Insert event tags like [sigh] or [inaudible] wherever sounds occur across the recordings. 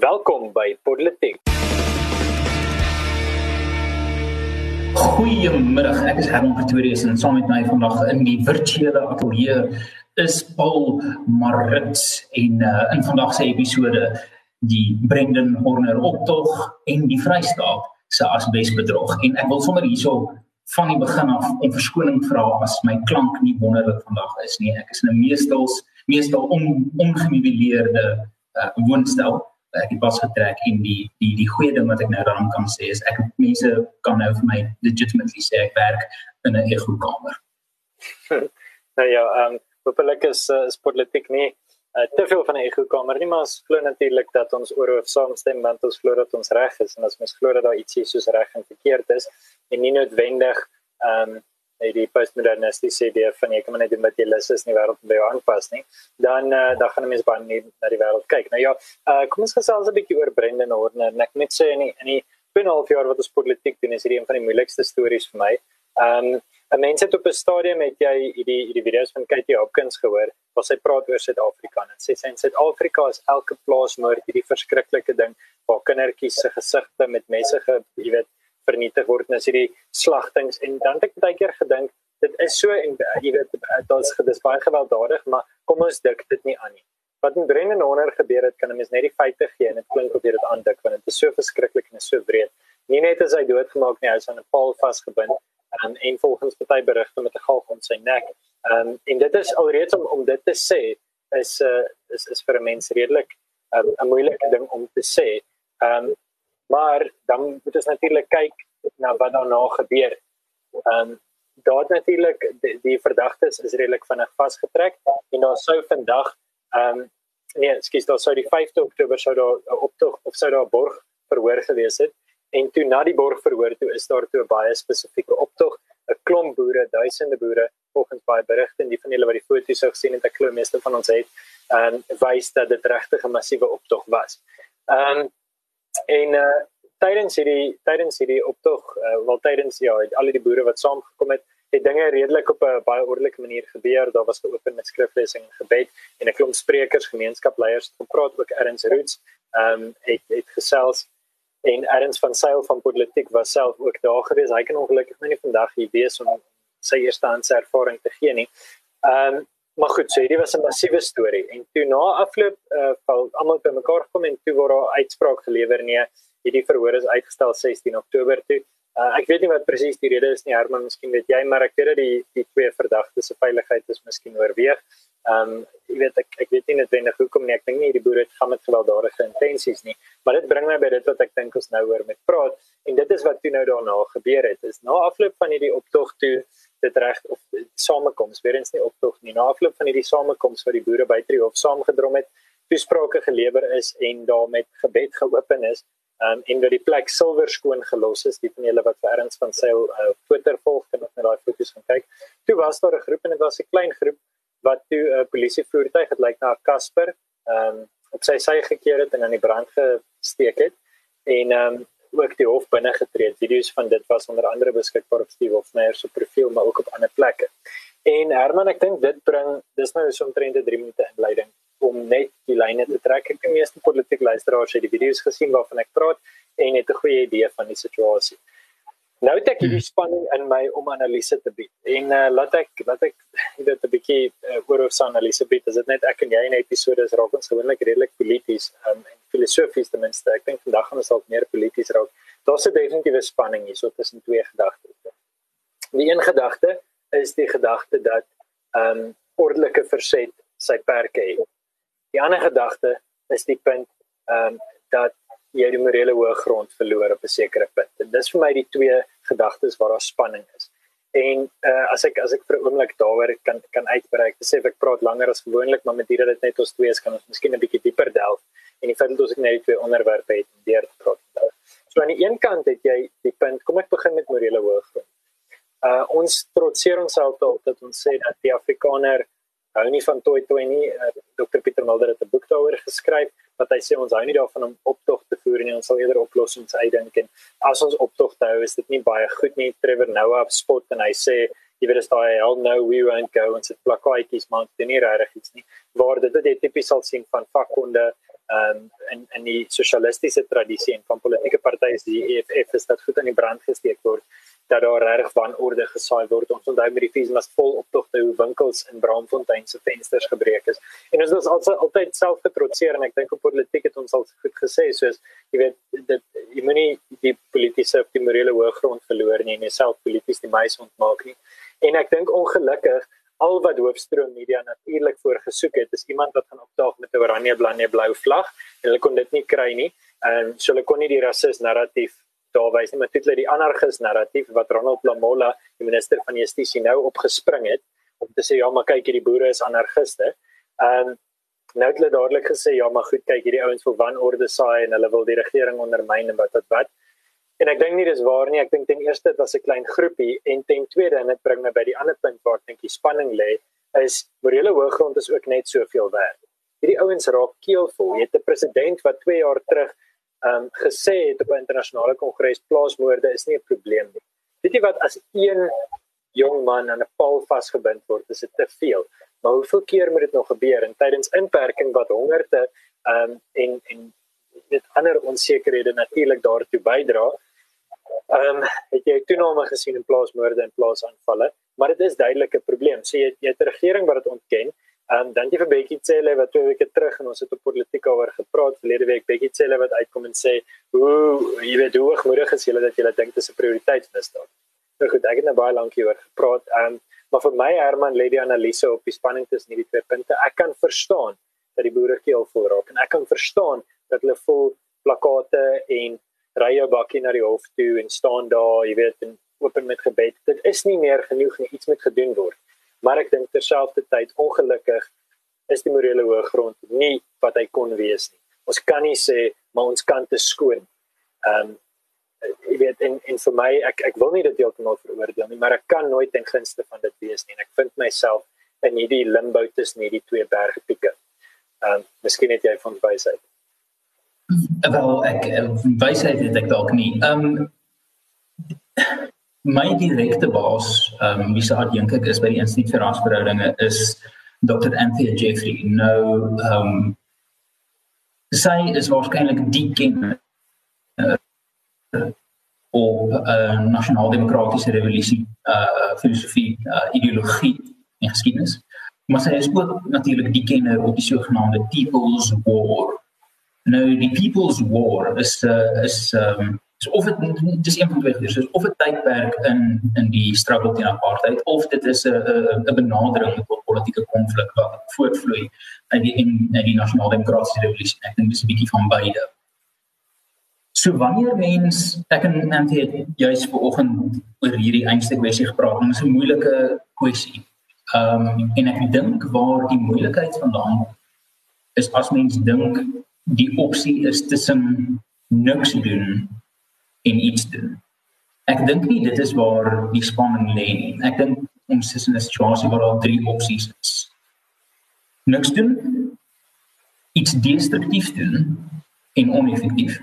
Welkom by Politiek. Goeiemiddag, ek is Herman Pretorius en saam met my vandag in die virtuele ateljee is Paul Marits en uh, in vandag se episode die Brendan Horner optog en die Vrystaat se asbesbedrog en ek wil sommer hierso van die begin af om verskoning vra as my klank nie wonderlik vandag is nie. Ek is in 'n meestal meestal on, ongemeubileerde uh, woonstel ek het pas getrek en die die die goeie ding wat ek nou daaraan kan sê is ek mense kan nou vir my legitimately sê ek werk in 'n ego kamer. [laughs] nou ja, ehm um, hopelik is uh, is politiek nie uh, te veel van 'n ego kamer nie, maar ons glo natuurlik dat ons oor hoof saamstem want ons glo dat ons reg is en as ons glo dat daar ietsie soos reg en verkeerd is en nie noodwendig ehm um, die postmodernistiese idee van jy kan net doen wat jy lus is in die wêreld by jou aanpas nie. Dan uh, dan gaan mense baie nie na die wêreld kyk. Nou ja uh, kom ons gesels 'n bietjie oor Brendan Horner. En ek net sê in die, in die binne half jaar wat ons politiek doen is hierdie een van die moeilikste stories vir my. Um, 'n mens het op 'n stadium met jy hierdie hierdie video's van Katie Hopkins gehoor waar sy praat oor Suid-Afrika. En sê sy in Suid-Afrika is elke plaasmoord hierdie verskriklike ding waar kindertjies se gesigte met messe ge, jy weet vernietig word as hierdie slagtings. En dan het ek baie keer gedink dit is so en jy weet daar's dis baie gewelddadig maar kom ons dik dit nie aan nie. Wat in Brennan Horner gebeur het kan 'n mens net die feite gee en dit klink jy dit aandik want dit is so verskriklik en is so breed. Nie net is hy doodgemaak nie hy is aan 'n paal vasgebind um, en volgens party berigte met 'n galg om sy nek. Um, en dit is alreeds om om dit te sê is uh, is is vir 'n mens redelik um, 'n moeilike ding om te sê. Um, maar dan moet ons natuurlik kyk na wat daarna gebeur. Ehm um, daar natuurlik die, die verdagtes is redelik vinnig vasgetrek en daar sou vandag ehm um, nee, skus daar sou die 5de Oktober sou daar optog of sou daar borg verhoor gewees het en toe na die borg verhoor toe is daar toe 'n baie spesifieke optog 'n klomp boere, duisende boere volgens baie berigte en die van julle wat die foto's sou gesien het, ek glo meeste van ons het, ehm um, wys dat dit regtig 'n massiewe optog was. Ehm um, En uh tydens hierdie tydens hierdie optog, uh, wel tydens ja, al die boere wat saamgekom het, het dinge redelik op 'n baie ordelike manier gebeur. Daar was geopen met skriflesing gebed en 'n klomp sprekers, gemeenskapleiers het gepraat ook Erns Roots. Ehm um, het het gesels en Erns van Sail van politiek was self ook daar gewees. Hy kan ongelukkig nou nie vandag hier wees om sy eerste handse ervaring te gee nie. Ehm um, Maar goed, so hierdie was 'n massiewe storie en toe na afloop uh val almal by mekaar gekom en toe word daar uitspraak gelewer nee, hierdie verhoor is uitgestel 16 Oktober toe. Uh ek weet nie wat presies die rede is nie, Herman, miskien weet jy, maar ek weet dat die die twee verdagtes se veiligheid is miskien oorweeg. Um jy weet ek ek weet nie noodwendig hoekom nie. Ek dink nie die boere het gaan met gewelddadige intensies nie, maar dit bring my by dit wat ek dink ons nou oor met praat en dit is wat toe nou daarna gebeur het. Is na afloop van hierdie optog toe dit reg of samekoms weer eens nie optog nie na afloop van hierdie samekoms wat die boere by die hof saamgedrom het toesprake gelewer is en daar met gebed geopen is um, en dat die plek silwer skoon gelos is die van julle wat vir erns van seil uh, Twitter volg en net daai foto's gaan kyk toe was daar 'n groep en dit was 'n klein groep wat toe 'n uh, polisie voertuig het lyk na 'n Casper um, op sy sy gekeer het en aan die brand gesteek het en um, ook die hof binne getree. Video's van dit was onder andere beskikbaar op Steve Hofmeyer se profiel maar ook op ander plekke. En Herman, ek dink dit bring dis nou so omtrent 'n 3 minute inleiding om net die lyne te trek. Ek het die meeste politieke luisteraars het die video's gesien waarvan ek praat en het 'n goeie idee van die situasie. Nou het ek hierdie hmm. spanning in my om analise te bied. En uh, laat ek laat ek dit 'n bietjie uh, oor hoe se analise bied. Is dit net ek en jy in episode is raak ons gewoonlik redelik polities um, en filosofies ten minste. Ek dink vandag gaan ons dalk meer polities raak. Daar's 'n definitiewe spanning hier so tussen twee gedagtes. Die een gedagte is die gedagte dat ehm um, ordelike verset sy perke het. Die ander gedagte is die punt ehm um, dat jy die morele hoë grond verloor op 'n sekere punt. En dis vir my die twee gedagtes waar daar spanning is. En uh, as ek as ek vir 'n oomblik daaroor kan kan uitbrei, ek sê ek praat langer as gewoonlik, maar met hierdie dit net ons twee is, kan ons miskien 'n bietjie dieper delf en die feit dat ons net twee onderwerpe het deur te praat. So aan die een kant het jy die punt, kom ek begin met morele hoogte. Uh ons trotseer onsself daarop dat ons sê dat die Afrikaner hou nie van toy toy nie. Uh, Dr Pieter Mulder het 'n boek daaroor geskryf wat hy sê ons hou nie daarvan om optog te voer nie. Ons sal eerder oplossings uitdink en as ons optog hou is dit nie baie goed nie. Trevor Noah spot en hy sê jy weet as daai hell no we won't go ons het plakkaatjies maar dit is nie regtig iets nie. Waar dit dit tipies sal sien van vakkonde ehm um, in in die sosialistiese tradisie en van politieke partye soos die EFF is dat goed aan die brand gesteek word dat daar reg wanorde gesaai word. Ons onthou met die feesmas vol optogte hoe winkels in Braamfontein se vensters gebreek is. En ons was altyd altyd self getrotseer en ek dink op politiek het ons al goed gesê soos jy weet dit jy moenie die politieke of die morele hoëgrond verloor nie en jouself polities die meis ontmaak nie. En ek dink ongelukkig al wat hoofstroom media natuurlik voorgesoek het is iemand wat gaan opdaag met 'n oranje blanje blou vlag en hulle kon dit nie kry nie. Ehm um, so hulle kon nie die rasis narratief daar wys nie maar dit lê die anarchis narratief wat Ronald Lamola die minister van justisie nou opgespring het om te sê ja maar kyk hierdie boere is anarchiste. Ehm um, nou het hulle dadelik gesê ja maar goed kyk hierdie ouens wil wanorde saai en hulle wil die regering ondermyn en wat wat wat. En ek dink nie dis waar nie. Ek dink ten eerste dit was 'n klein groepie en ten tweede en dit bring my by die ander punt waar ek dink die spanning lê is morele hoëgrond is ook net soveel werd. Hierdie ouens raak keelvol. Jy het 'n president wat 2 jaar terug um, gesê het op 'n internasionale kongres plaasmoorde is nie 'n probleem nie. Weet jy wat as een jong man aan 'n paal vasgebind word, is dit te veel. Maar hoeveel keer moet dit nog gebeur in tydens inperking wat hongerte um, en en dit ander onsekerhede natuurlik daartoe bydra? Ehm um, het jy toename gesien in plaasmoorde en plaasaanvalle, maar dit is duidelik 'n probleem. So jy jy het 'n regering wat dit ontken Ehm um, dankie vir Bekkie Cele wat twee weke terug en ons het op politiek oor gepraat verlede week Bekkie Cele wat uitkom en sê hoe jy weet hoe hoogmoedig is julle dat julle dink dit is 'n prioriteit vir staat. Nou goed, ek het nou baie lank hieroor gepraat. Ehm um, maar vir my Herman lê die analise op die spanning tussen hierdie twee punte. Ek kan verstaan dat die boere keel vol raak en ek kan verstaan dat hulle vol plakate en ry jou bakkie na die hof toe en staan daar, jy weet, en open met gebed. Dit is nie meer genoeg nie, iets moet gedoen word maar ek dink terselfdertyd ongelukkig is die morele hoëgrond nie wat hy kon wees nie. Ons kan nie sê maar ons kant is skoon. Ehm um, jy weet en en vir my ek ek wil nie dit heeltemal veroordeel nie, maar ek kan nooit ten gunste van dit wees nie. En ek vind myself in hierdie limbo tussen hierdie twee bergpieke. Ehm um, miskien het jy van wysheid. Wel ek wysheid het ek dalk nie. Ehm um, my direkte baas, ehm um, wie se adjunk ek is by die Instituut vir Rasverhoudinge is Dr. Anthea Jeffrey. Nou ehm um, sy is waarskynlik die ken uh, op 'n uh, nasionaal-demokratiese revolusie, uh filosofie, uh, ideologie en geskiedenis. Maar sy is ook natuurlik die kenner op die sogenaamde People's War. Nou die People's War is uh, is ehm um, So of dit dis een van twee goeders, of 'n tydperk in in die struggle teen apartheid of dit is 'n 'n benadering tot politieke konflik wat voortvloei uit die in die nasionale demokratiese revolusie. Ek dink dis 'n bietjie van beide. So wanneer mens ek en Nancy het juis vanoggend oor hierdie einste kwessie gepraat, dit is 'n moeilike kwessie. Ehm um, en ek dink waar die moeilikheid vandaan is as mens dink die opsie is tussen niks doen en iets doen. Ek dink nie dit is waar die spanning lê nie. Ek dink ons is in 'n situasie waar daar drie opsies is. Niks doen, iets destruktief doen en oneffektief.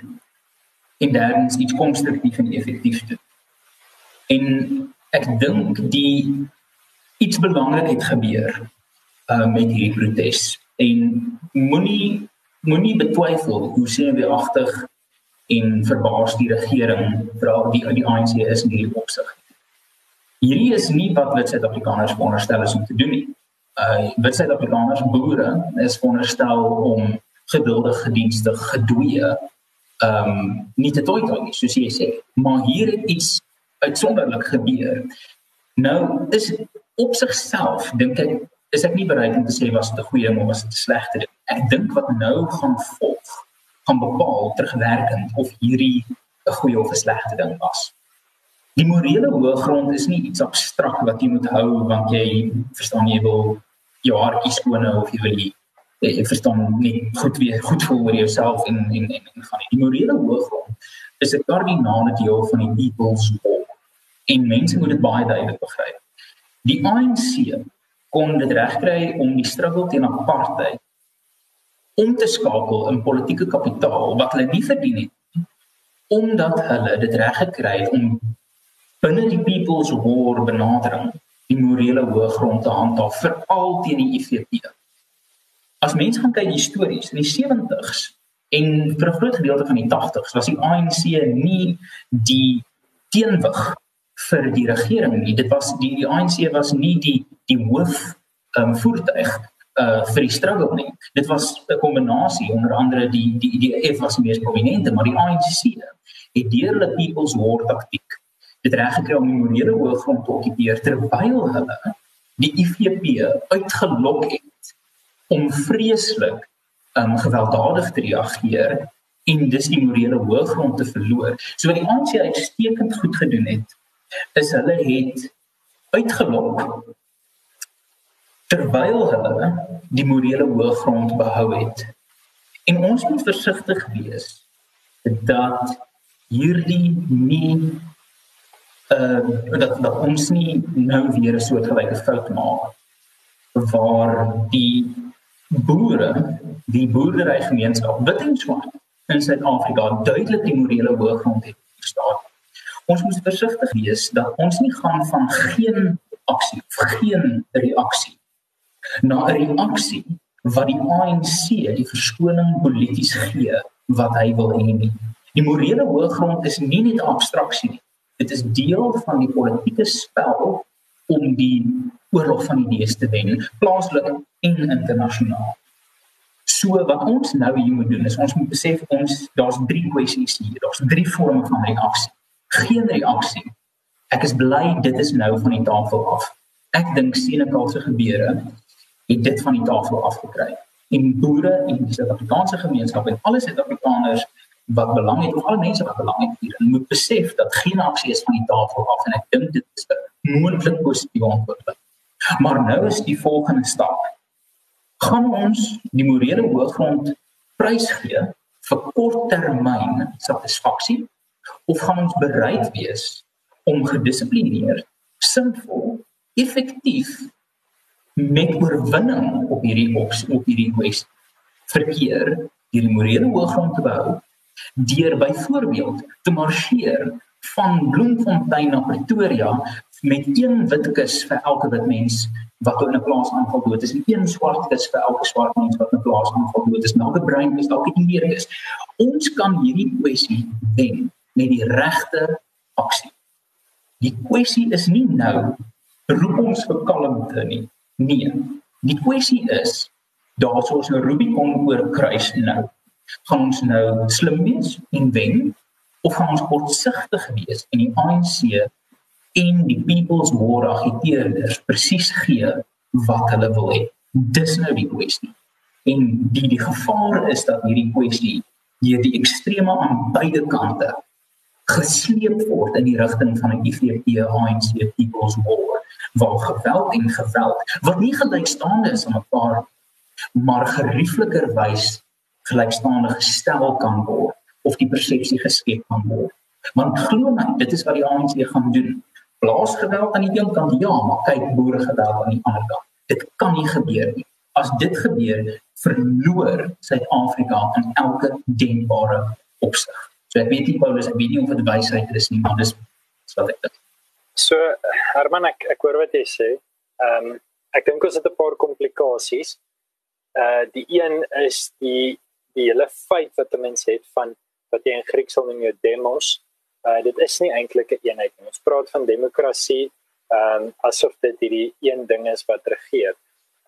En derdens iets konstruktief en effektief doen. En ek dink die iets belangrik het gebeur uh met hierdie protes en moenie moenie betwyfel hoe sien jy agtig en verbaas die regering vra die die ANC is in hierdie opsig. Hierdie is nie wat wit Suid-Afrikaners veronderstel is om te doen nie. Uh wit Suid-Afrikaners boere is veronderstel om geduldig gedienstig gedwee ehm um, nie te toy toe nie soos jy sê. Maar hier het iets uitsonderlik gebeur. Nou is op sigself dink ek is ek nie bereid om te sê was dit 'n goeie ding of was dit 'n slegte ding. Ek dink wat nou gaan volg gaan bepaal terugwerkend of hierdie 'n goeie of 'n slegte ding was. Die morele hoëgrond is nie iets abstrakt wat jy moet hou want jy verstaan jy wil jou hartjie skoon hou of jy wil jy, jy verstaan nie goed weer goed voel oor jouself en en en, en gaan nie. Die morele hoëgrond is 'n kardinale deel van die people's war. En mense moet dit baie duidelik begryp. Die ANC kon dit regkry om die struggle teen apartheid om te skakel in politieke kapitaal wat hulle nie verdien het omdat hulle dit reg gekry het om binne die people's war benadering die morele hoëgrond te handhaaf veral teen die IFP. As mense gaan kyk histories in die 70s En vir 'n groot gedeelte van die 80s was die ANC nie die teenwig vir die regering nie. Dit was die die ANC was nie die die hoof um, voertuig uh vir die struggle nie. Dit was 'n kombinasie onder andere die die die EFF was die mees prominente, maar die ANC het deur hulle people's war taktiek dit reg gekry om die morele hooggrond te okkupeer terwyl hulle die IFP uitgelok het om vreeslik um gewelddadig te reageer en dis die morele hooggrond te verloor. So wat die ANC uitstekend goed gedoen het, is hulle het uitgelok terwyl hulle die morele hooggrond behou het. En ons moet versigtig wees dat hierdie nie uh dat dat ons nie nou weer 'n soort gelyke fout maak waar die boere die boerderygemeenskap wit en swart in Suid-Afrika duidelik die morele hooggrond het verstaan. Ons moet versigtig wees dat ons nie gaan van geen aksie of geen reaksie na 'n reaksie wat die ANC die verskoning polities gee wat hy wil hê. Die morele hooggrond is nie net 'n abstraksie nie. Dit is deel van die politieke spel om die oorlog van idees te wen, plaaslik en internasionaal. So wat ons nou hier moet doen is ons moet besef ons daar's drie kwessies hier. Daar's drie vorme van reaksie. Geen reaksie. Ek is bly dit is nou van die tafel af. Ek dink Senekaalse gebeure het dit van die tafel afgekry. En boere en die Suid-Afrikaanse gemeenskap en alle Suid-Afrikaners wat belang het, al mense wat belang het hier, moet besef dat geen aksie is van die tafel af en ek dink dit is 'n moontlik positiewe ontwikkeling. Maar nou is die volgende stap. Gaan ons die morele hooggrond prys gee vir korttermyn satisfaksie of gaan ons bereid wees om gedissiplineerd, sinvol, effektief met oorwinning op hierdie op hierdie kwessie verkeer hierdie morele hooggrond te behou deur byvoorbeeld te marseer van Bloemfontein na Pretoria met een wit kus vir elke wit mens wat in 'n plaas aanval dood is en een swart kus vir elke swart mens wat in 'n plaas aanval dood is. Elke bruin is dalk nie meer is. Ons kan hierdie kwessie wen met die regte aksie. Die kwessie is nie nou roep ons vir kalmte nie. Nee. Die kwessie is daar sou ons 'n Rubicon oorkruis nou gaan ons nou slim wees en wen of gaan ons kortsigtig wees en die ANC en die People's War agiteerders presies gee wat hulle wil hê. Dis nou die kwessie. En die die gevaar is dat hierdie kwessie deur die extreme aan beide kante gesleep word in die rigting van 'n IFP ANC People's War waar geweld en geweld wat nie gelykstaande is aan mekaar maar geriefliker wys gelykstaande gestel kan word of die persepsie geskep kan word. Want glo my, dit is wat die ANC gaan doen. Plaasgeweld aan die een kant ja, maar kyk boere geweld aan die ander kant. Dit kan nie gebeur nie. As dit gebeur, verloor Suid-Afrika in elke denkbare opsig. So ek weet nie Paulus, ek weet nie of dit wysheid is nie, maar dis wat ek dink. So Herman, ek ek hoor wat jy sê. Ehm um, ek dink ons het 'n paar komplikasies. Uh die een is die die hele feit wat 'n mens het van wat jy in Grieks sal noem jou demos, uh, dit is nie eintlik 'n eenheid nie. Ons praat van demokrasie ehm um, asof dit hierdie een ding is wat regeer.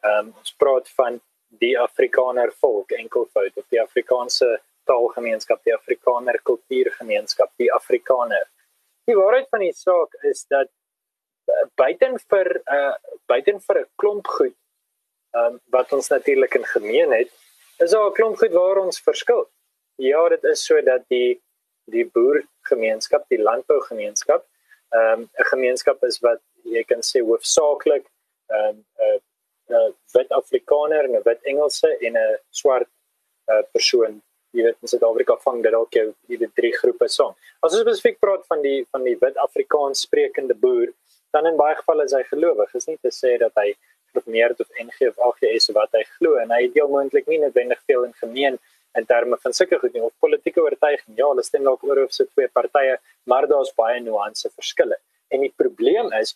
Ehm um, ons praat van die Afrikaner volk enkelvoud of die Afrikaanse taalgemeenskap, die Afrikaner kultuurgemeenskap, die Afrikaner. Die waarheid van die saak is dat uh, buiten vir 'n uh, buiten vir 'n klomp goed ehm um, wat ons natuurlik in gemeen het, is daar 'n klomp goed waar ons verskil. Ja, dit is so dat die die boergemeenskap, die landbougemeenskap, ehm um, 'n gemeenskap is wat jy kan sê hoofsaaklik ehm um, 'n 'n wit Afrikaner en 'n wit Engelse en 'n swart uh, persoon jy weet in Suid-Afrika vang dit dalk jou hierdie drie groepe saam. As ons spesifiek praat van die van die wit Afrikaans sprekende boer, dan in baie gevalle is hy gelowig. Is nie te sê dat hy geformeer of NG of AGS wat hy glo en hy heel moontlik nie noodwendig veel in gemeen in terme van sulke goed nie of politieke oortuiging. Ja, hulle stem dalk oor of se twee partye, maar daar's baie nuance verskille. En die probleem is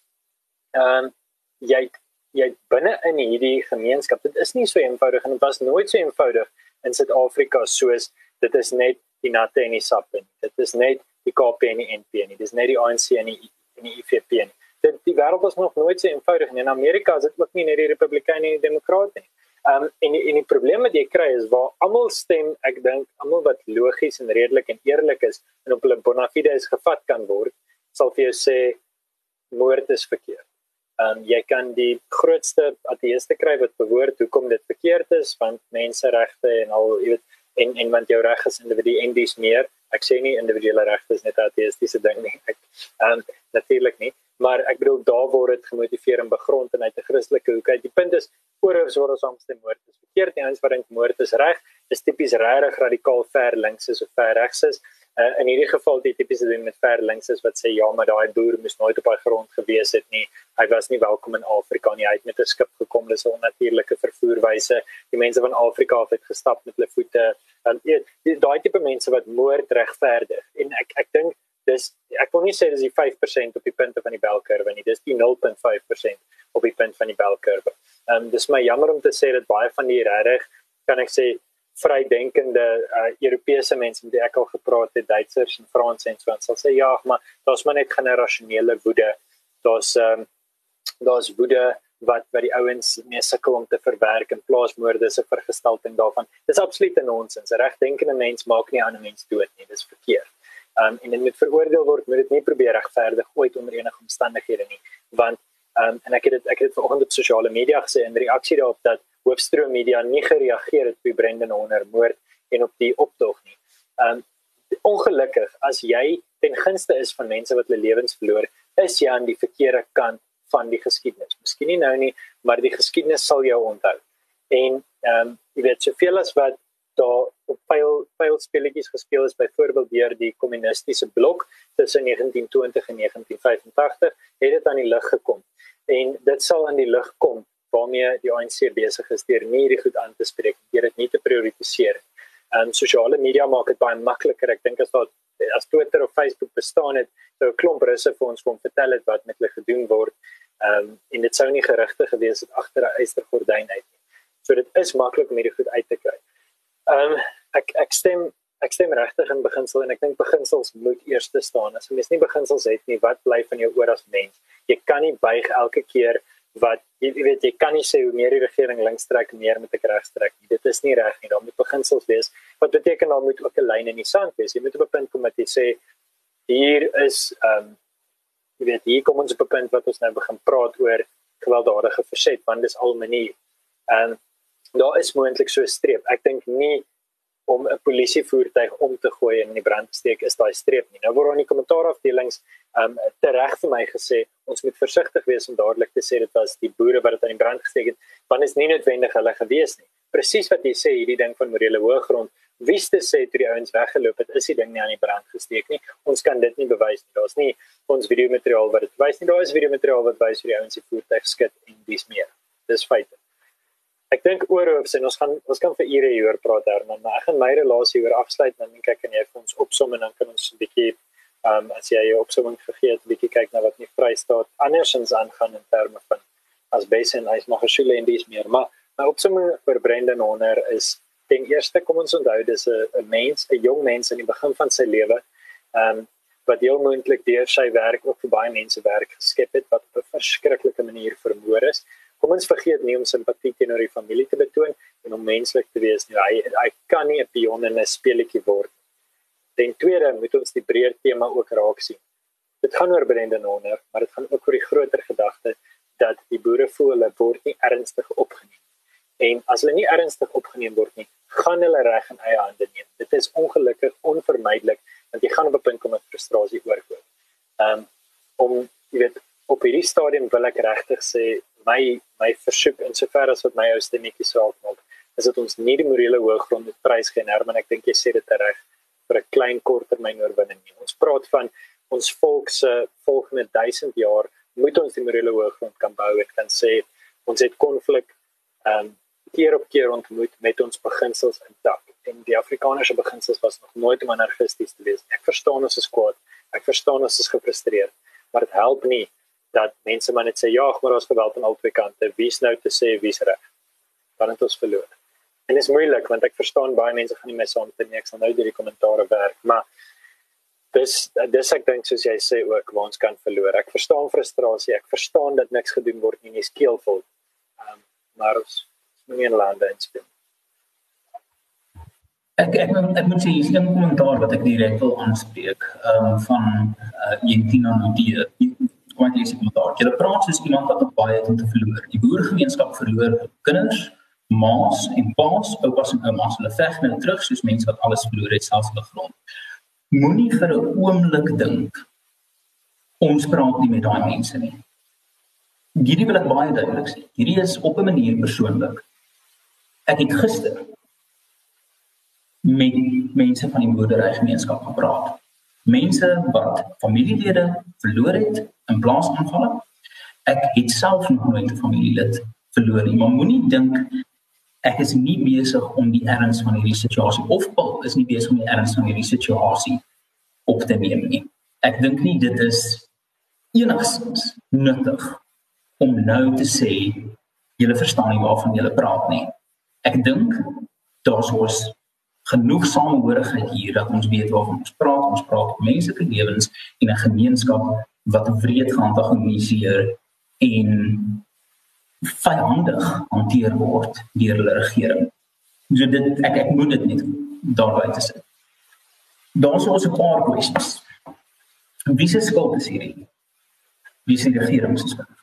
ehm um, jy jy binne in hierdie gemeenskap, dit is nie so eenvoudig en dit was nooit so eenvoudig in Suid-Afrika soos dit is net die natte en die sap nie. Dit is net die KP en die NP nie. Dis net die ANC en die en die IFP nie. Dit die wêreld was nog nooit so eenvoudig nie. In Amerika is dit ook nie net die Republikeine en die Demokrate nie. Um, en en die probleem wat jy kry is waar almal stem, ek dink almal wat logies en redelik en eerlik is en op hulle bona fides gevat kan word, sal vir jou sê moord is verkeerd. Ehm um, jy kan die grootste ateëste kry wat bewoord hoekom dit verkeerd is want menseregte en al jy weet en en want jou reg as individu en dis meer. Ek sê nie individuele regte is net ateïstiese ding nie. Ek ehm um, natuurlik nie, maar ek bedoel daar word dit gemotiveer en begrond en uit 'n Christelike hoek uit. Die punt is oorhoofs word ons saamstem moord is verkeerd. Die ouens wat dink moord is reg, is tipies regtig radikaal ver links is of ver regs is. Uh, in hierdie geval die tipiese ding met ver links is wat sê ja, maar daai boer moes nooit op daai grond gewees het nie. Hy was nie welkom in Afrika nie. Hy het met 'n skip gekom, dis 'n onnatuurlike vervoerwyse. Die mense van Afrika het gestap met hulle voete. Dan um, daai tipe mense wat moord regverdig. En ek ek dink dis ek wil nie sê dis die 5% op die punte van die belkurwe nie. Dis die 0.5% op die punt van die belkurwe. Ehm um, dis my jammer om te sê dat baie van die regtig kan ek sê vrydenkende uh, Europese mense met wie ek al gepraat het, Duitsers en Franse en so aan, sal sê ja, maar daar's maar net generasionele woede. Daar's ehm um, daar's woede wat wat die ouens mee sukkel om te verwerk en plaasmoorde se vergestalting daarvan. Dis absoluut 'n nonsens. 'n Regdenkende mens maak nie ander mense dood nie. Dis verkeerd. Ehm um, en dit moet veroordeel word, moet dit nie probeer regverdig ooit onder enige omstandighede nie, want ehm um, en ek het dit ek het dit vanoggend op sosiale media gesê in reaksie daarop dat hoofstroom media nie gereageer het op die Brendan Horner moord en op die optog nie. Um ongelukkig as jy ten gunste is van mense wat hulle lewens verloor, is jy aan die verkeerde kant van die geskiedenis. Miskien nie nou nie, maar die geskiedenis sal jou onthou. En um, jy weet soveel as wat daar op pyl pyl speletjies gespeel is byvoorbeeld deur die kommunistiese blok tussen 1920 en 1985, het dit aan die lig gekom. En dit sal aan die lig kom waarmee die ANC besig is deur nie hierdie goed aan te spreek, deur dit nie te prioritiseer. En sosiale media maak dit baie makliker. Ek dink as daar as Twitter of Facebook bestaan het, sou 'n klomp russe vir ons kon vertel het wat met hulle gedoen word. Ehm um, en dit sou nie gerigte gewees het agter 'n eystergordyn uit nie. So dit is maklik om hierdie goed uit te kry. Ehm um, ek ek stem ek stem regtig in beginsel en ek dink beginsels moet eers staan. As jy mens nie beginsels het nie, wat bly van jou oor as mens? Jy kan nie buig elke keer wat jy, jy weet jy kan nie sê hoe meer die regering links trek meer met 'n regs trek nie. Dit is nie reg nie. Daar moet beginsels wees. Wat beteken dan moet ook 'n lyn in die sand wees. Jy moet op 'n punt kom dat jy sê hier is ehm um, jy weet hier kom ons op 'n punt wat ons nou begin praat oor gewelddadige verset want dis al manier. En daar is moontlik so 'n streep. Ek dink nie om 'n polisievoertuig om te gooi en in die brand te steek is daai streep nie. Nou word aan die kommentaarafdelings um tereg vir my gesê ons moet versigtig wees om dadelik te sê dit was die boere wat dit aan die brand gesteek het want is nie noodwendig hulle gewees nie. Presies wat jy sê hierdie ding van morele hoëgrond wie ste sê toe die ouens weggeloop het is die ding nie aan die brand gesteek nie. Ons kan dit nie bewys nie. Daar's nie ons video materiaal wat dit wys nie. Daar is video materiaal wat wys hoe die ouens die voertuig skit en dis meer. Dis feite ek dink oorhoofs en ons gaan ons kan vir ure hieroor praat Herman, maar ek gaan my relasie oor afsluit en dan kyk en jy vir ons opsom en dan kan ons 'n bietjie ehm um, as jy jou opsomming gegee het, 'n bietjie kyk na wat nie vrystaat andersins aangaan in terme van as base en hy's nog 'n skole en dis meer, maar my opsomming vir Brendan Honor is ten eerste kom ons onthou dis 'n 'n mens, 'n jong mens in die begin van sy lewe. Ehm um, wat heel moontlik deur sy werk ook vir baie mense werk geskep het wat op 'n verskriklike manier vermoor is kom ons vergeet nie om simpatie teenoor die familie te betoon en om menslik te wees nie. Hy hy kan nie 'n pion in 'n speletjie word. Ten tweede moet ons die breër tema ook raak sien. Dit gaan oor Brendan Honor, maar dit gaan ook oor die groter gedagte dat die boere voel hulle word nie ernstig opgeneem. En as hulle nie ernstig opgeneem word nie, gaan hulle reg in eie hande neem. Dit is ongelukkig onvermydelik want jy gaan op 'n punt kom met frustrasie oorkom. Ehm um, om jy weet op hierdie stadium wil ek regtig sê my my versoek in sover as wat my ou stemmetjie sou maak is dit ons nie die morele hoëgrond met prys gee Herman ek dink jy sê dit reg vir 'n klein korttermyn oorwinning nie. Ons praat van ons volk se volgende 1000 jaar moet ons die morele hoëgrond kan bou. En kan sê ons het konflik ehm um, keer op keer ontmoet met ons beginsels intak. En die afrikaners beginsels was nog nooit om anarchisties te wees. Ek verstaan ons is kwaad. Ek verstaan ons is gefrustreerd. Maar dit help nie dat mense maar net sê ja, maar daar's geweld aan albei kante. Wie's nou te sê wie's reg? Dan het ons verloor. En dit is moeilik want ek verstaan baie mense gaan nie my saam met niks aan nou deur die kommentare werk, maar dis dis ek dink soos jy sê ook waar ons kan verloor. Ek verstaan frustrasie, ek verstaan dat niks gedoen word nie, nie skeelvol. Ehm um, maar ons moet nie in lande inspel. Ek ek ek moet sê hier's 'n kommentaar wat ek direk wil aanspreek, ehm um, van uh, Jentina Nudie. Want jy sê kommentaar, jy praat soos iemand wat baie het om te verloor. Die boergemeenskap verloor kinders, ma's en pa's, oupas en oumas, hulle veg nou terug soos mense wat alles verloor het, selfs hulle grond moenie vir 'n oomblik dink ons praat nie met daai mense nie. Hierdie wil ek baie duidelik sê. Hierdie is op 'n manier persoonlik. Ek het gister met mense van die boerderygemeenskap gepraat. Mense wat familielede verloor het in blaasaanvalle. Ek het self nog nooit 'n familielid verloor nie, maar moenie dink ek is nie besig om die erns van hierdie situasie of Paul is nie besig om die erns van hierdie situasie op te neem nie. Ek dink nie dit is enigstens nuttig om nou te sê julle verstaan nie waarvan julle praat nie. Ek dink daar's ons genoeg samehorigheid hier dat ons weet waarvan ons praat. Ons praat oor menslike lewens en 'n gemeenskap wat wreed geantagoniseer en vyandig hanteer word deur hulle regering. So dit ek ek moet dit net daarby te sit. Daar's ons 'n paar kwessies. Wie se skuld is hierdie? Wie se regering se skuld?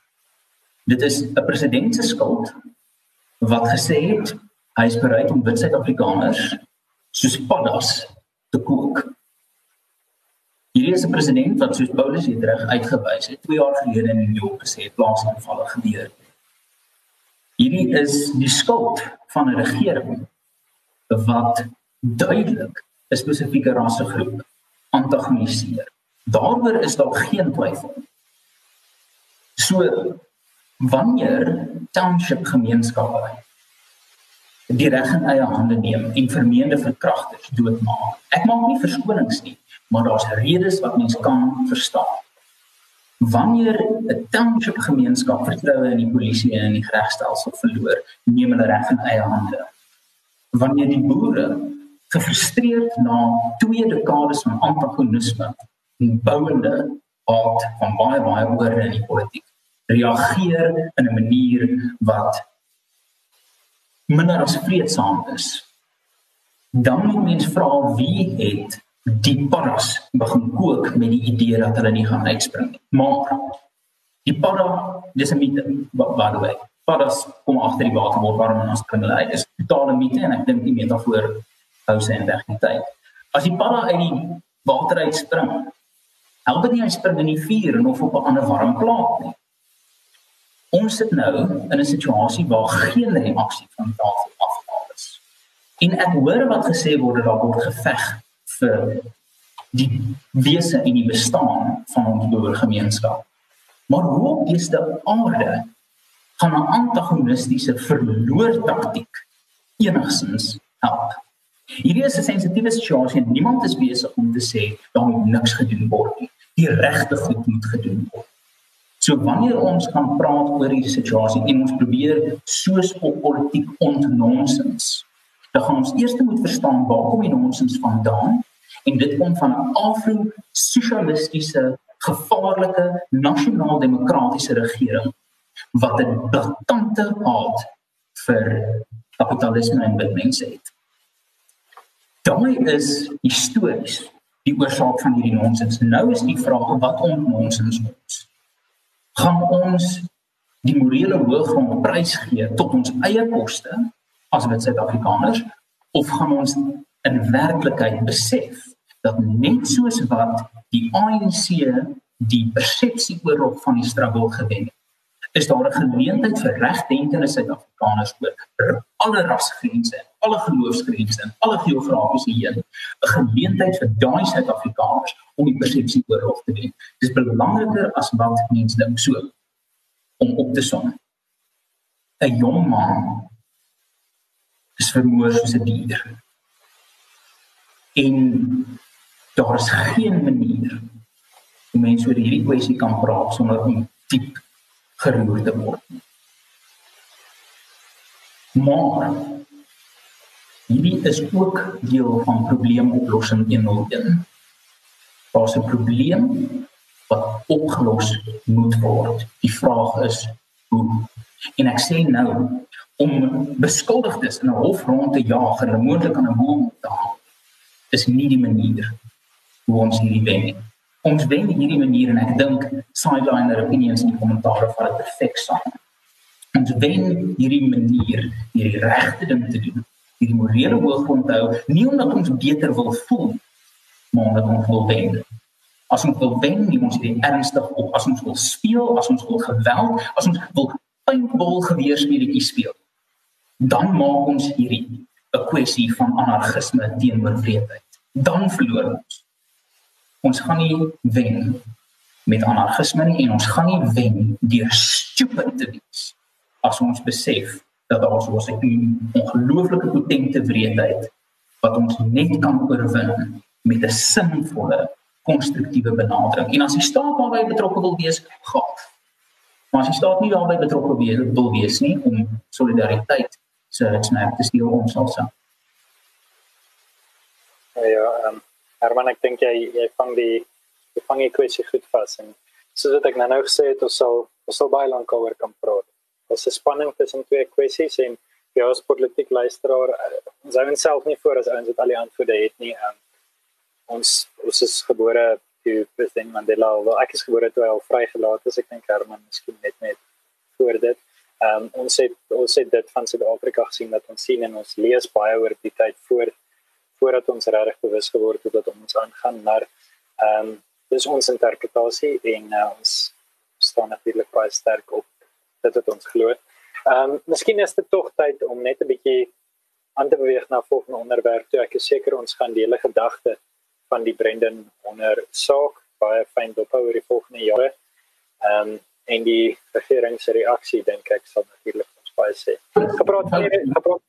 Dit is 'n president se skuld wat gesê het hy is bereid om wit Suid-Afrikaners soos paddas te kook. Hierdie is 'n president wat soos Paulus hier reg uitgewys het 2 jaar gelede in New York gesê het plaasaanvalle gebeur. Hierdie is die skuld van 'n regering wat duidelik 'n spesifieke rassegroep antagoniseer. Daaroor is daar geen twyfel. So wanneer township gemeenskappe die reg in eie hande neem en vermeende verkragters doodmaak. Ek maak nie verskonings nie, maar daar's redes wat mens kan verstaan wanneer 'n township gemeenskap vertroue in die polisie en in die regstelsel verloor, neem hulle reg in eie hande. Wanneer die boere gefrustreerd na twee dekades van antagonisme en bouende haat van baie baie oor in die politiek reageer in 'n manier wat minder as vreedsaam is dan moet mens vra wie het die paras begin kook met die idee dat hulle nie gaan uitspring nie. Maar die para dis 'n mite by the way. Paras kom agter die water word warm en ons spring hulle uit. Dis 'n totale mite en ek dink die metafoor hou sy in weg die tyd. As die para uit die water uitspring, help dit nie hy spring in die vuur en of op 'n ander warm plaas nie. Ons sit nou in 'n situasie waar geen reaksie van tafel afgehaal is. En ek hoor wat gesê word dat daar word geveg vir die wese en die bestaan van ons boergemeenskap. Maar hoe op dese aarde gaan 'n antagonistiese verloor taktiek enigsins help? Hierdie is 'n sensitiewe situasie en niemand is besig om te sê daar moet niks gedoen word nie. Die regte goed moet gedoen word. So wanneer ons gaan praat oor hierdie situasie en ons probeer soos op politiek ontnonsens, dan gaan ons eers moet verstaan waar kom die nonsens vandaan en dit kom van afro-sosialistiese gevaarlike nasionaal-demokratiese regering wat 'n blaatante haat vir kapitalisme en wit mense het. Daai is histories die oorsaak van hierdie nonsens. Nou is die vraag wat ons nonsens ons. Gaan ons die morele hooggrond prys gee tot ons eie koste as wit Suid-Afrikaners of gaan ons in werklikheid besef dat net soos wat die ANC die persepsie oorop van die struggle gewen het, is daar 'n geleentheid vir regdenkende Suid-Afrikaners oor alle rasgrense, alle geloofsgrense en alle geografiese heen, 'n geleentheid vir daai Suid-Afrikaners om die persepsie oorop te wen. Dis belangriker as wat mense dink so om op te som. 'n Jong man is vermoor soos 'n dier. En daar is geen manier hoe mense oor hierdie kwessie kan praat sonder om diep geroer te word. Maar hierdie is ook deel van probleemoplossing 101. Daar's 'n probleem wat opgelos moet word. Die vraag is hoe. En ek sê nou om beskuldigdes in 'n hof rond te jaag en moontlik aan 'n boom te hang is nie die manier hoe ons hierdie wen nie. Ons wen hierdie manier en ek dink sideliner opinions en kommentaare vat dit perfek saam. Ons wen hierdie manier hierdie regte ding te doen. Hierdie morele hooggrond hou nie omdat ons beter wil voel maar omdat ons wil wen. As ons wil wen, nie ons dit ernstig op as ons wil speel, as ons wil geweld, as ons wil paintball geweerspeletjies speel dan maak ons hierdie 'n kwessie van anargisme teenoor wreedheid. Dan verloor ons. Ons gaan nie wen met anargisme nie en ons gaan nie wen deur stupid te wees as ons besef dat daar so 'n ongelooflike potente wreedheid wat ons net kan oorwin met 'n sinvolle konstruktiewe benadering. En as die staat daarbey betrokke wil wees, gaan. Maar as die staat nie daarbey betrokke wil wees nie om solidariteit se snaak te steel ons also. Ja, ehm um, Herman ek dink jy jy vang die jy vang die kwessie goed vas en soos ek nou nou gesê het ons sal ons sal baie lank oor kan praat. Ons is spanning tussen twee kwessies en ja, ons politiek luisteraar uh, ons hou onsself nie voor as ouens wat al die antwoorde het nie. Um, ons ons is gebore toe president Mandela, wel ek is gebore toe hy al vrygelaat is. Ek dink Herman miskien net net voor dit. Ehm um, ons het ons het dit van Suid-Afrika gesien dat ons sien en ons lees baie oor die tyd voor voordat ons regtig bewus geword het wat ons aangaan, maar ehm um, dis ons interpretasie en uh, ons staan natuurlik baie sterk op dit wat ons glo. Ehm um, miskien is dit tog tyd om net 'n bietjie aan te beweeg na volgende onderwerp. Toe ek is seker ons gaan die hele gedagte van die Brendan onder saak baie fyn dophou oor die volgende jare. Ehm um, en die regering se reaksie dink ek sal natuurlik ons baie sê. Gepraat van gepraat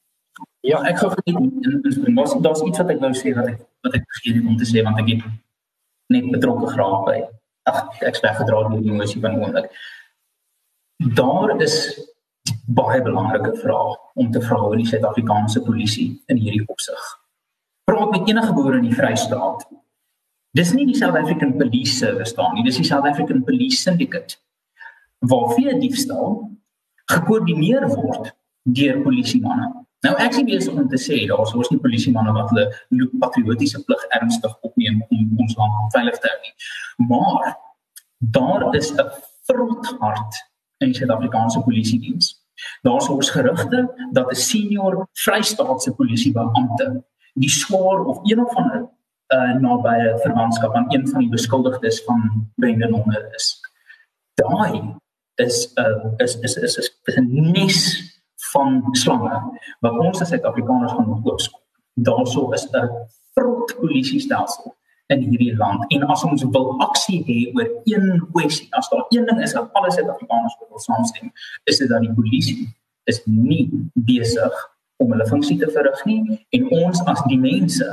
Ja, ek gou net en mos daar's iets wat ek wou sê wat ek wat ek vergeet het om te sê want ek het net betrokke geraak by. Ag, ek sê gedra deur die emosie van oomblik. Daar is baie belangrike vrae om te vra oor die Suid-Afrikaanse polisie in hierdie opsig. Praat met enige boer in die Vrystaat. Dis nie die South African Police Service staan nie, dis die South African Police Syndicate waar vee diefstal gekoördineer word deur polisiemanne. Nou ek sien besig om te sê daar is ons nie polisiemanne wat hulle patriotiese plig ernstig opneem om ons land veilig te hou nie. Maar daar is 'n vrothart in die Suid-Afrikaanse polisie diens. Daar is ons gerugte dat 'n senior Vrystaatse polisiebeampte die swaar of een of ander uh, nabye verwantskap aan een van die beskuldigdes van Brendan Honger is. Daai is uh, is is is is 'n nes van slange wat ons as Suid-Afrikaners gaan oopskop. Daarso is 'n vrot polisiestelsel in hierdie land en as ons wil aksie hê oor een kwessie, as daar een ding is wat alle Suid-Afrikaners wil saamstem, is dit dat die polisie is nie besig om hulle funksie te verrig nie en ons as die mense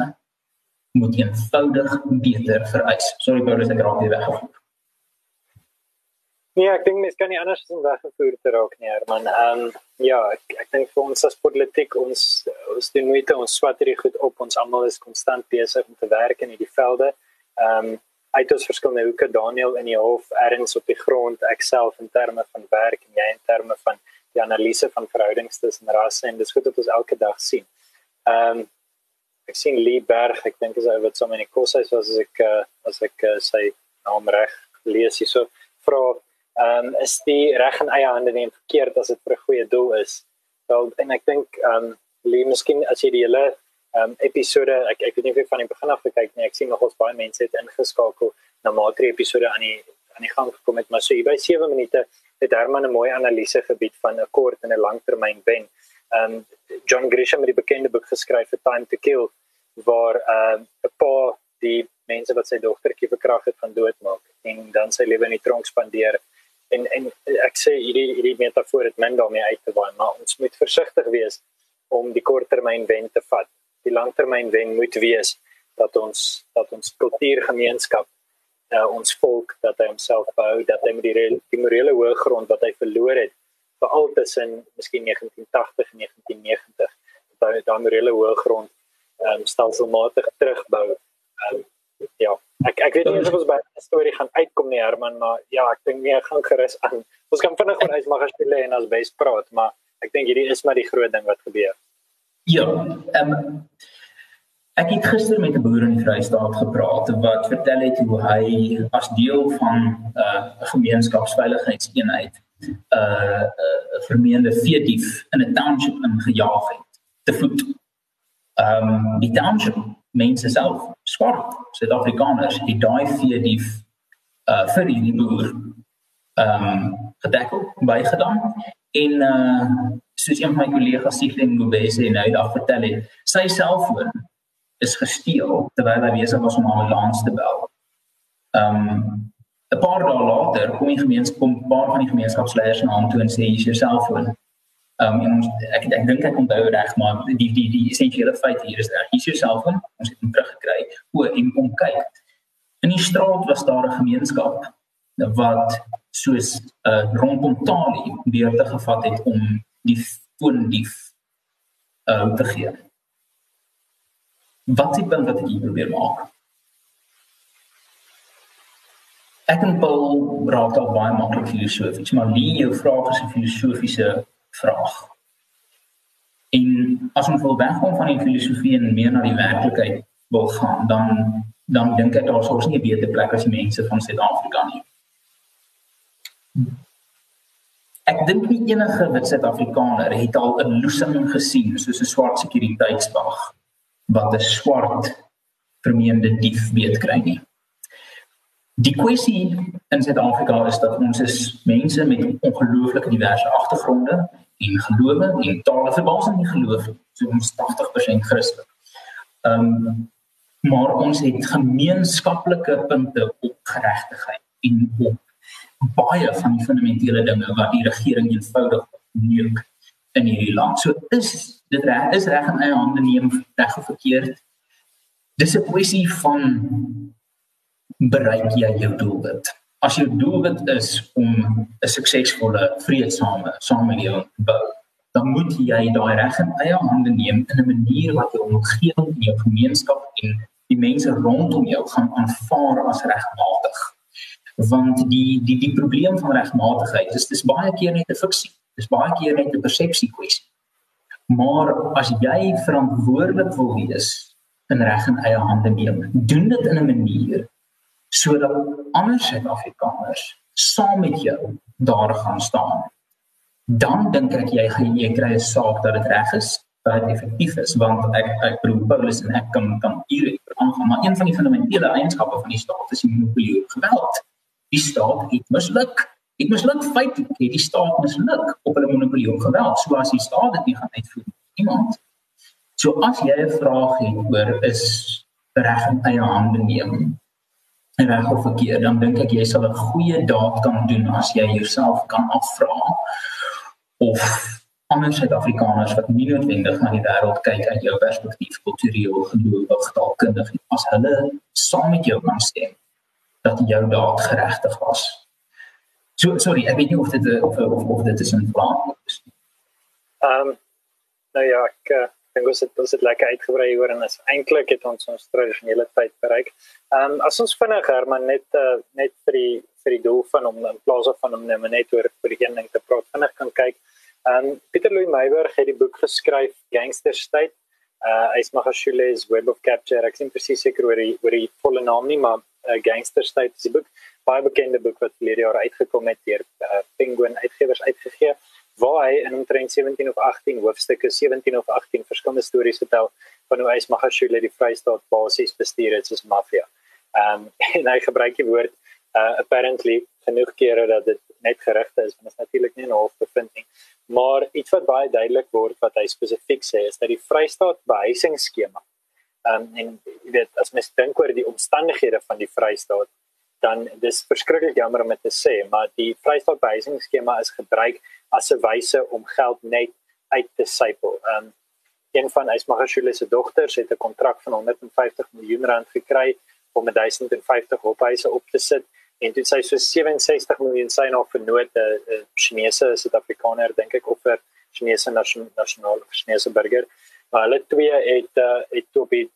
moet eenvoudig beter vereis. Sorry Paulus, ek raak weer weggevoer. Nee, ek dink mens kan nie anders as om weggevoer te raak nie, man. Ehm um, ja, ek ek dink vir ons as politiek ons ons doen moeite ons swat hierdie goed op. Ons almal is konstant besig om te werk in hierdie velde. Ehm um, uit ons verskillende hoeke Daniel in die hof, erns op die grond, ek self in terme van werk en jy in terme van die analise van verhoudings tussen rasse en dis goed wat ons elke dag sien. Ehm um, ek sien Lee Berg, ek dink is hy wat so many koshuis was as ek uh, as ek uh, sy naam reg lees hierso vra ehm um, is die reg in eie hande nie verkeerd as dit vir 'n goeie doel is. Wel en ek dink ehm um, Lee miskien as jy die hele ehm um, episode ek ek weet nie of jy van die begin af gekyk nie. Ek sien nogals baie mense het ingeskakel na matre episode aan die aan die gang gekom het, maar so hier by 7 minute het Herman 'n mooi analise gebied van 'n kort en 'n langtermyn wen. Um, John Grisham het die bekende boek geskryf vir Time to Kill waar um, 'n paar die mense wat sy dogtertjie verkragt het van doodmaak en dan sy lewe in die tronk spandeer en en ek sê hierdie hierdie metafoor het min daarmee uit te waai maar ons moet versigtig wees om die korttermyn wen te vat die langtermyn wen moet wees dat ons dat ons kultuurgemeenskap uh, ons volk dat hy homself bou dat hy met die, die morele hoë grond wat hy verloor het veral tussen miskien 1980 en 1990 daai daai morele hoë grond ehm um, stelselmatig terugbou. Ehm um, ja, ek ek weet nie of ons by 'n storie gaan uitkom nie Herman, maar ja, ek dink nie gaan gerus aan. Ons kan vinnig oor Ysmagashule en Asbes praat, maar ek dink hierdie is maar die groot ding wat gebeur. Ja, ehm um, ek het gister met 'n boer in die Vrystaat gepraat wat vertel het hoe hy as deel van 'n uh, gemeenskapsveiligheidseenheid 'n uh, uh, vermeende veedief in 'n township ingejaag het te voet. Ehm um, die township mense self swart Suid-Afrikaners het daai veedief uh vir die boer ehm um, gedekel bygedaan en uh soos een van my kollegas Siegling Ngobese nou dag vertel het, sy selfoon is gesteel terwyl hy besig was om haar ambulans te bel. Ehm um, 'n paar dae later kom die gemeenskap 'n paar van die gemeenskapsleiers na hom toe en sê hier is jou selfoon. Ehm um, ons ek ek dink ek onthou reg maar die die die essensiële feit hier is reg. Hier is jou selfoon. Ons het hom teruggekry. O, en kom kyk. In die straat was daar 'n gemeenskap wat soos 'n uh, rondom Tali beurte gevat het om die foon dief uh, te gee. Wat s'ie punt wat ek hier probeer maak? Ek en Paul raak al baie maklik filosofies, maar die jou vraag is 'n filosofiese vraag. En as ons wil wegkom van die filosofie en meer na die werklikheid wil gaan, dan dan dink ek daar sou nie 'n beter plek as die mense van Suid-Afrika nie. Ek dink nie enige wit Suid-Afrikaner het al 'n loosing gesien soos 'n swart sekuriteitswag wat 'n swart vermeende dief weet kry nie. Die kwessie in Suid-Afrika is dat ons is mense met ongelooflike diverse agtergronde en gelowe en tale verbaas in die geloof, so ons 80% Christen. Ehm um, maar ons het gemeenskaplike punte op geregtigheid en op baie van die fundamentele dinge wat die regering eenvoudig neuk in hierdie land. So is dit reg is reg in eie hande neem reg of verkeerd. Dis 'n kwessie van bereik jy jou doelwit. As jou doelwit is om 'n suksesvolle, vredesame samelewing te bou, dan moet jy daai reg in eie hande neem in 'n manier wat jou omgewing en jou gemeenskap en die mense rondom jou gaan aanvaar as regmatig want die die die probleem van regmatigheid is dis baie keer net 'n fiksie. Dis baie keer net 'n persepsie kwessie. Maar as jy verantwoordelik wil wees in reg en eie hande neem, doen dit in 'n manier sodat ander Suid-Afrikaners saam met jou daar gaan staan. Dan dink ek jy gaan jy kry 'n saak dat dit reg is, dat dit effektief is want ek ek bedoel Paulus en ek kan kan hier aangaan, maar een van die fundamentele eienskappe van die staat is die monopolie op geweld die staat het misluk. Dit misluk feitelik, het die staat misluk op hulle monopolie op geweld. So as die staat dit nie gaan uitvoer iemand. So as jy 'n vraag het oor is reg in eie hande neem en reg of verkeerd, dan dink ek jy sal 'n goeie daad kan doen as jy jouself kan afvra of ander Suid-Afrikaners wat nie noodwendig na die wêreld kyk uit jou perspektief kultureel, gelowig, taalkundig as hulle saam met jou kan stem dat jou daad geregtig was. So sorry, ek weet nie of dit of of, of dit is 'n plan is. Ehm um, nou ja, ek uh, dink ons het ons het lekker uitgebrei oor en is eintlik het ons ons tradisionele tyd bereik. Ehm um, as ons vinnig Herman net uh, net vir die vir die doel van om in plaas van om net net oor vir een ding te praat, vinnig kan kyk. Ehm um, Pieter Louw Meyburg het die boek geskryf Gangster State. Uh hy's Magashule's Web of Capture. Ek sien presies seker oor die oor die volle naam nie, maar uh, Gangster State is die boek baie bekende boek wat verlede jaar uitgekom het deur uh, Penguin Uitgewers uitgegee waar hy in omtrent 17 of 18 hoofstukke 17 of 18 verskillende stories vertel van hoe hy Magashule die Vrystaat basies bestuur het soos maffia. Ehm um, [laughs] en hy gebruik die woord uh, apparently genoeg kere dat dit net gerugte is want dit is natuurlik nie 'n hoofbevinding maar iets wat baie duidelik word wat hy spesifiek sê is dat die Vrystaat behuisingsskema Um, en jy weet as mens dink oor die omstandighede van die Vrystaat dan dis verskriklik jammer om dit te sê maar die Vrystaat behuisingsskema is gebruik as 'n wyse om geld net uit te sypel. Um een van Ysmagashule se dogters het 'n kontrak van 150 miljoen rand gekry om 1050 hofhuise op te sit en dit sê so 67 miljoen sy nog vir nood 'n Chinese Suid-Afrikaner dink ek of vir Chinese nasionale Chinese burger hulle twee het uh, het op die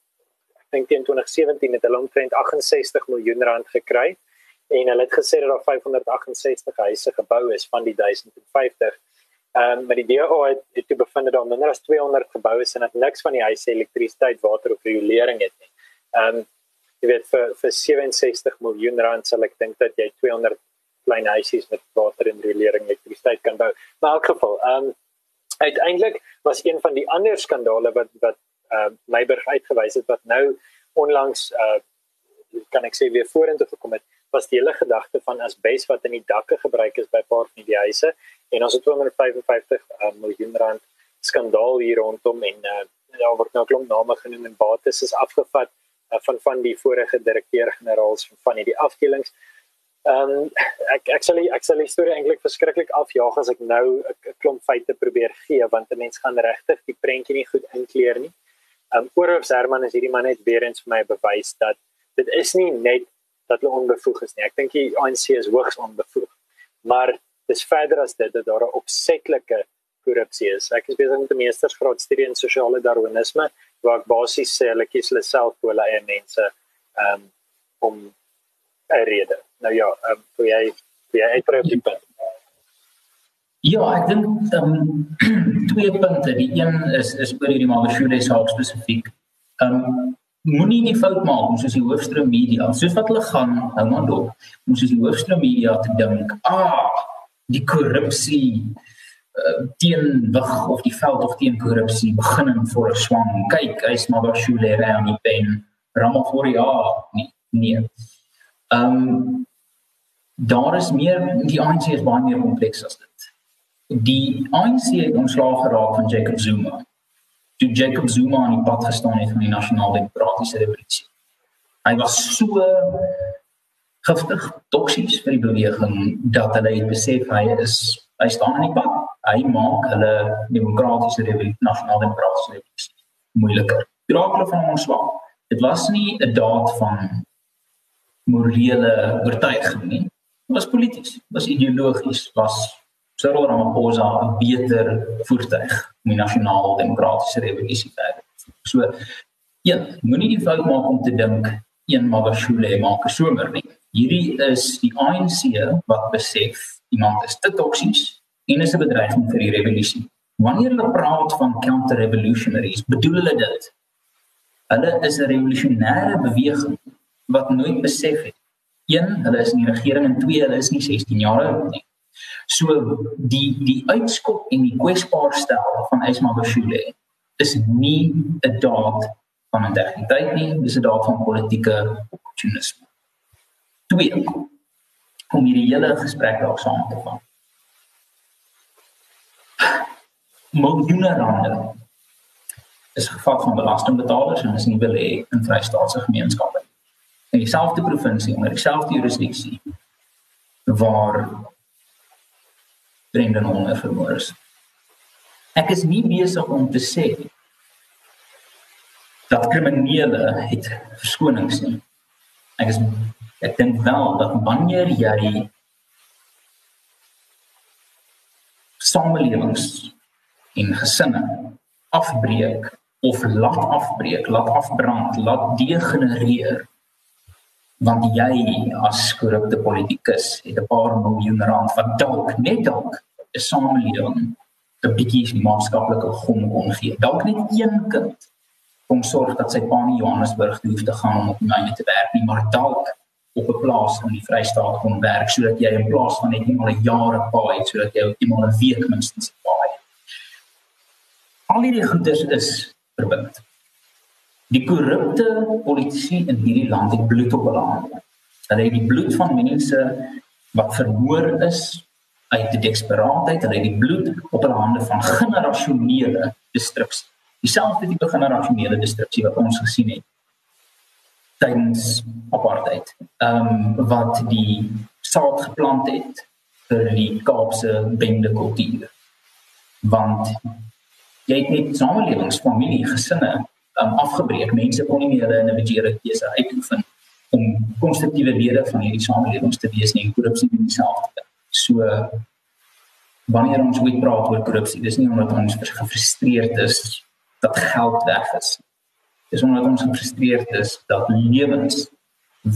ek dink teen 2017 het hulle omtrent 68 miljoen rand gekry en hulle het gesê dat daar 568 huise gebou is van die 1050. Ehm um, maar die DA het het te bevind dat minder as 200 geboue is en dat niks van die huise elektrisiteit, water of riolering het nie. Ehm um, jy weet vir vir 67 miljoen rand sal ek dink dat jy 200 klein huisies met water en riolering elektrisiteit kan bou. Maar in elk geval, ehm um, uiteindelik was een van die ander skandale wat wat uh, Meiberg uitgewys het wat nou onlangs uh kan ek sê weer vorentoe gekom het was die hele gedagte van asbes wat in die dakke gebruik is by paar van die huise en ons het 255 uh, miljoen rand skandaal hier rondom en uh, daar word nou klomp name genoem en bates is afgevat uh, van van die vorige direkteur-generaals van van hierdie afdelings. Ehm um, ek ek sal ek sal die storie eintlik verskriklik afjaag as ek nou 'n klomp feite probeer gee want 'n mens gaan regtig die prentjie nie goed inkleer nie. Ehm um, Oorhof Herman is hierdie man net weer eens vir my bewys dat dit is nie net dat hulle onbevoeg is nie. Ek dink die ANC is hoogs onbevoeg. Maar dis verder as dit dat daar 'n opsetlike korrupsie is. Ek is besig met 'n meestersgraad studie in sosiale darwinisme waar ek basies sê hulle kies hulle self vir hulle eie mense um, om 'n rede. Nou ja, um, vir jy vir jy uitbrei op die punt. Ja, ek dink um, [clears throat] twee punte. Die een is is oor hierdie Magashule saak spesifiek. Ehm um, moenie die fout maak om soos die hoofstroom media, soos wat hulle gaan, hou maar dop, om soos die hoofstroom media te dink, ah, die korrupsie uh, teenwig of die veld of teen korrupsie begin in 'n swang. Kyk, hy's sou leer aan die pen. Ramaphosa nie nee. Ehm um, daar is meer die ANC is baie meer kompleks as dit. Die ANC het ontslaag geraak van Jacob Zuma. Toe Jacob Zuma aan die pad gestaan het van die nasionale demokratiese revolusie. Hy was so giftig, toksies vir die beweging dat hulle het besef hy is hy staan in die pad. Hy maak hulle demokratiese revolusie, nasionale demokratiese revolusie moeiliker. Draak hulle van ons swak. Dit was nie 'n daad van morele oortuiging nie. Dit was polities, was ideologies, was Cyril Ramaphosa 'n beter voertuig om die nasionale demokratiese revolusie te hê. So ja, moenie die fout maak om te dink een Magashule maak 'n somer nie. Hierdie is die ANC wat besef iemand is te toksies en is 'n bedreiging vir die revolusie. Wanneer hulle praat van counter-revolutionaries, bedoel hulle dit. Hulle is 'n revolusionêre beweging wat nooit besef het een, hulle is in die regering en twee, hulle is nie 16 jaar oud nie. So die die uitskop en die kwesbaar stel van Isma Bashule is nie 'n daad van integriteit nie, dis 'n daad van politieke opportunisme. Twee, om hierdie hele gesprek daar saam te vat. Miljoene rande is gevat van belastingbetalers en is nie belê in vrystaatse gemeenskappe. In dieselfde provinsie onder dieselfde jurisdiksie waar Brendan Honger vermoor is. Ek is nie besig om te sê dat kriminele het verskonings nie. Ek is ek dink wel dat wanneer jy samelewings en gesinne afbreek of laat afbreek, laat afbrand, laat degenereer want jy as korrupte politikus het 'n paar miljoen rand wat dalk net dalk 'n samelewing 'n bietjie maatskaplike gom kon gee. Dalk net een kind om sorg dat sy pa in Johannesburg hoef te gaan om op myne te werk nie, maar dalk op 'n plaas in die Vrystaat kon werk sodat jy in plaas van net eenmal 'n jaar 'n paai het sodat jy eenmal 'n week minstens 'n paai het. Al hierdie goeders is verbind. Die korrupte politici in hierdie land het bloed op hulle hande. Hulle het die bloed van mense wat vermoor is uit die desperaatheid, hulle het die bloed op hulle hande van generasionele destruksie. Dieselfde tipe generasionele destruksie wat ons gesien het tydens apartheid. Ehm um, wat die saad geplant het vir die Kaapse bende kultuur. Want jy het net samelewings, familie, gesinne um, afgebreek. Mense kon nie meer hulle individuele keuse uitoefen om konstruktiewe lede van hierdie samelewings te wees nie. Korrupsie is dieselfde. So wanneer ons ooit praat oor korrupsie, dis nie omdat ons gefrustreerd is dat geld weg is. Dis omdat ons gefrustreerd is dat lewens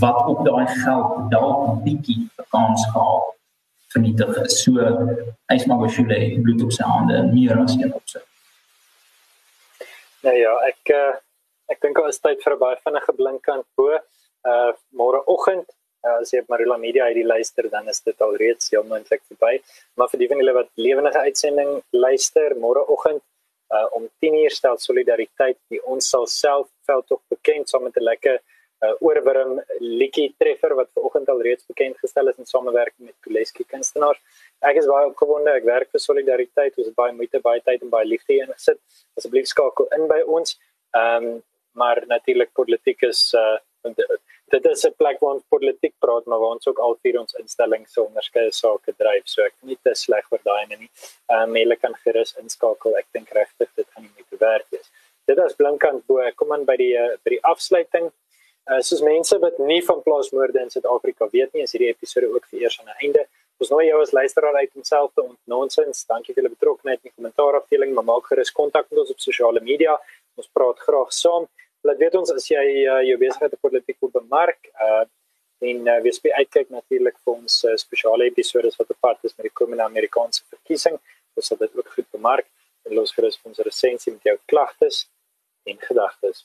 wat op daai geld dalk bietjie kans gehad vernietig is. So hy's maar wat jy bloed op sy hande meer as een op sy. Nou ja, ek uh, ek dink dit is tyd vir 'n baie vinnige blinkkant bo. Uh môreoggend uh, as jy op Marula Media hierdie luister, dan is dit al reeds heel moontlik verby. Maar vir die van julle wat lewendige uitsending luister, môreoggend uh om 10:00 stel solidariteit die ons sal self veld tog bekend saam met 'n lekker uh, oorwurm liedjie treffer wat vanoggend al reeds bekend gestel is in samewerking met Kuleski kunstenaars. Ek is baie opgewonde. Ek werk vir solidariteit. Ons het baie moeite, baie tyd en baie liefde ingesit. Asseblief skakel in by ons. Ehm um, maar natuurlik politiek is uh dit is 'n plek waar ons politiek praat maar waar ons ook al vier ons instellings so onderskeie sake dryf. So ek nie te sleg vir daai nie. Ehm um, hulle kan gerus inskakel. Ek dink regtig dit gaan nie meer werk wees. Dit is blinkkant bo. Kom aan by die uh, by die afsluiting. Uh, soos mense wat nie van plaasmoorde in Suid-Afrika weet nie, is hierdie episode ook vir eers aan 'n einde. Ons nooi jou as luisteraar uit om self te ontnonsens. Dankie vir julle betrokkeheid in die kommentaarafdeling, maar maak gerus kontak met ons op sosiale media. Ons praat graag saam. Laat weet ons as jy uh, jou besigheid op politiek wil bemark. Uh en uh, wees by uitkyk natuurlik vir ons uh, spesiale episode wat pad is met die komende Amerikaanse verkiesing. Ons sal dit ook goed bemark. En los gerus vir ons resensie met jou klagtes en gedagtes.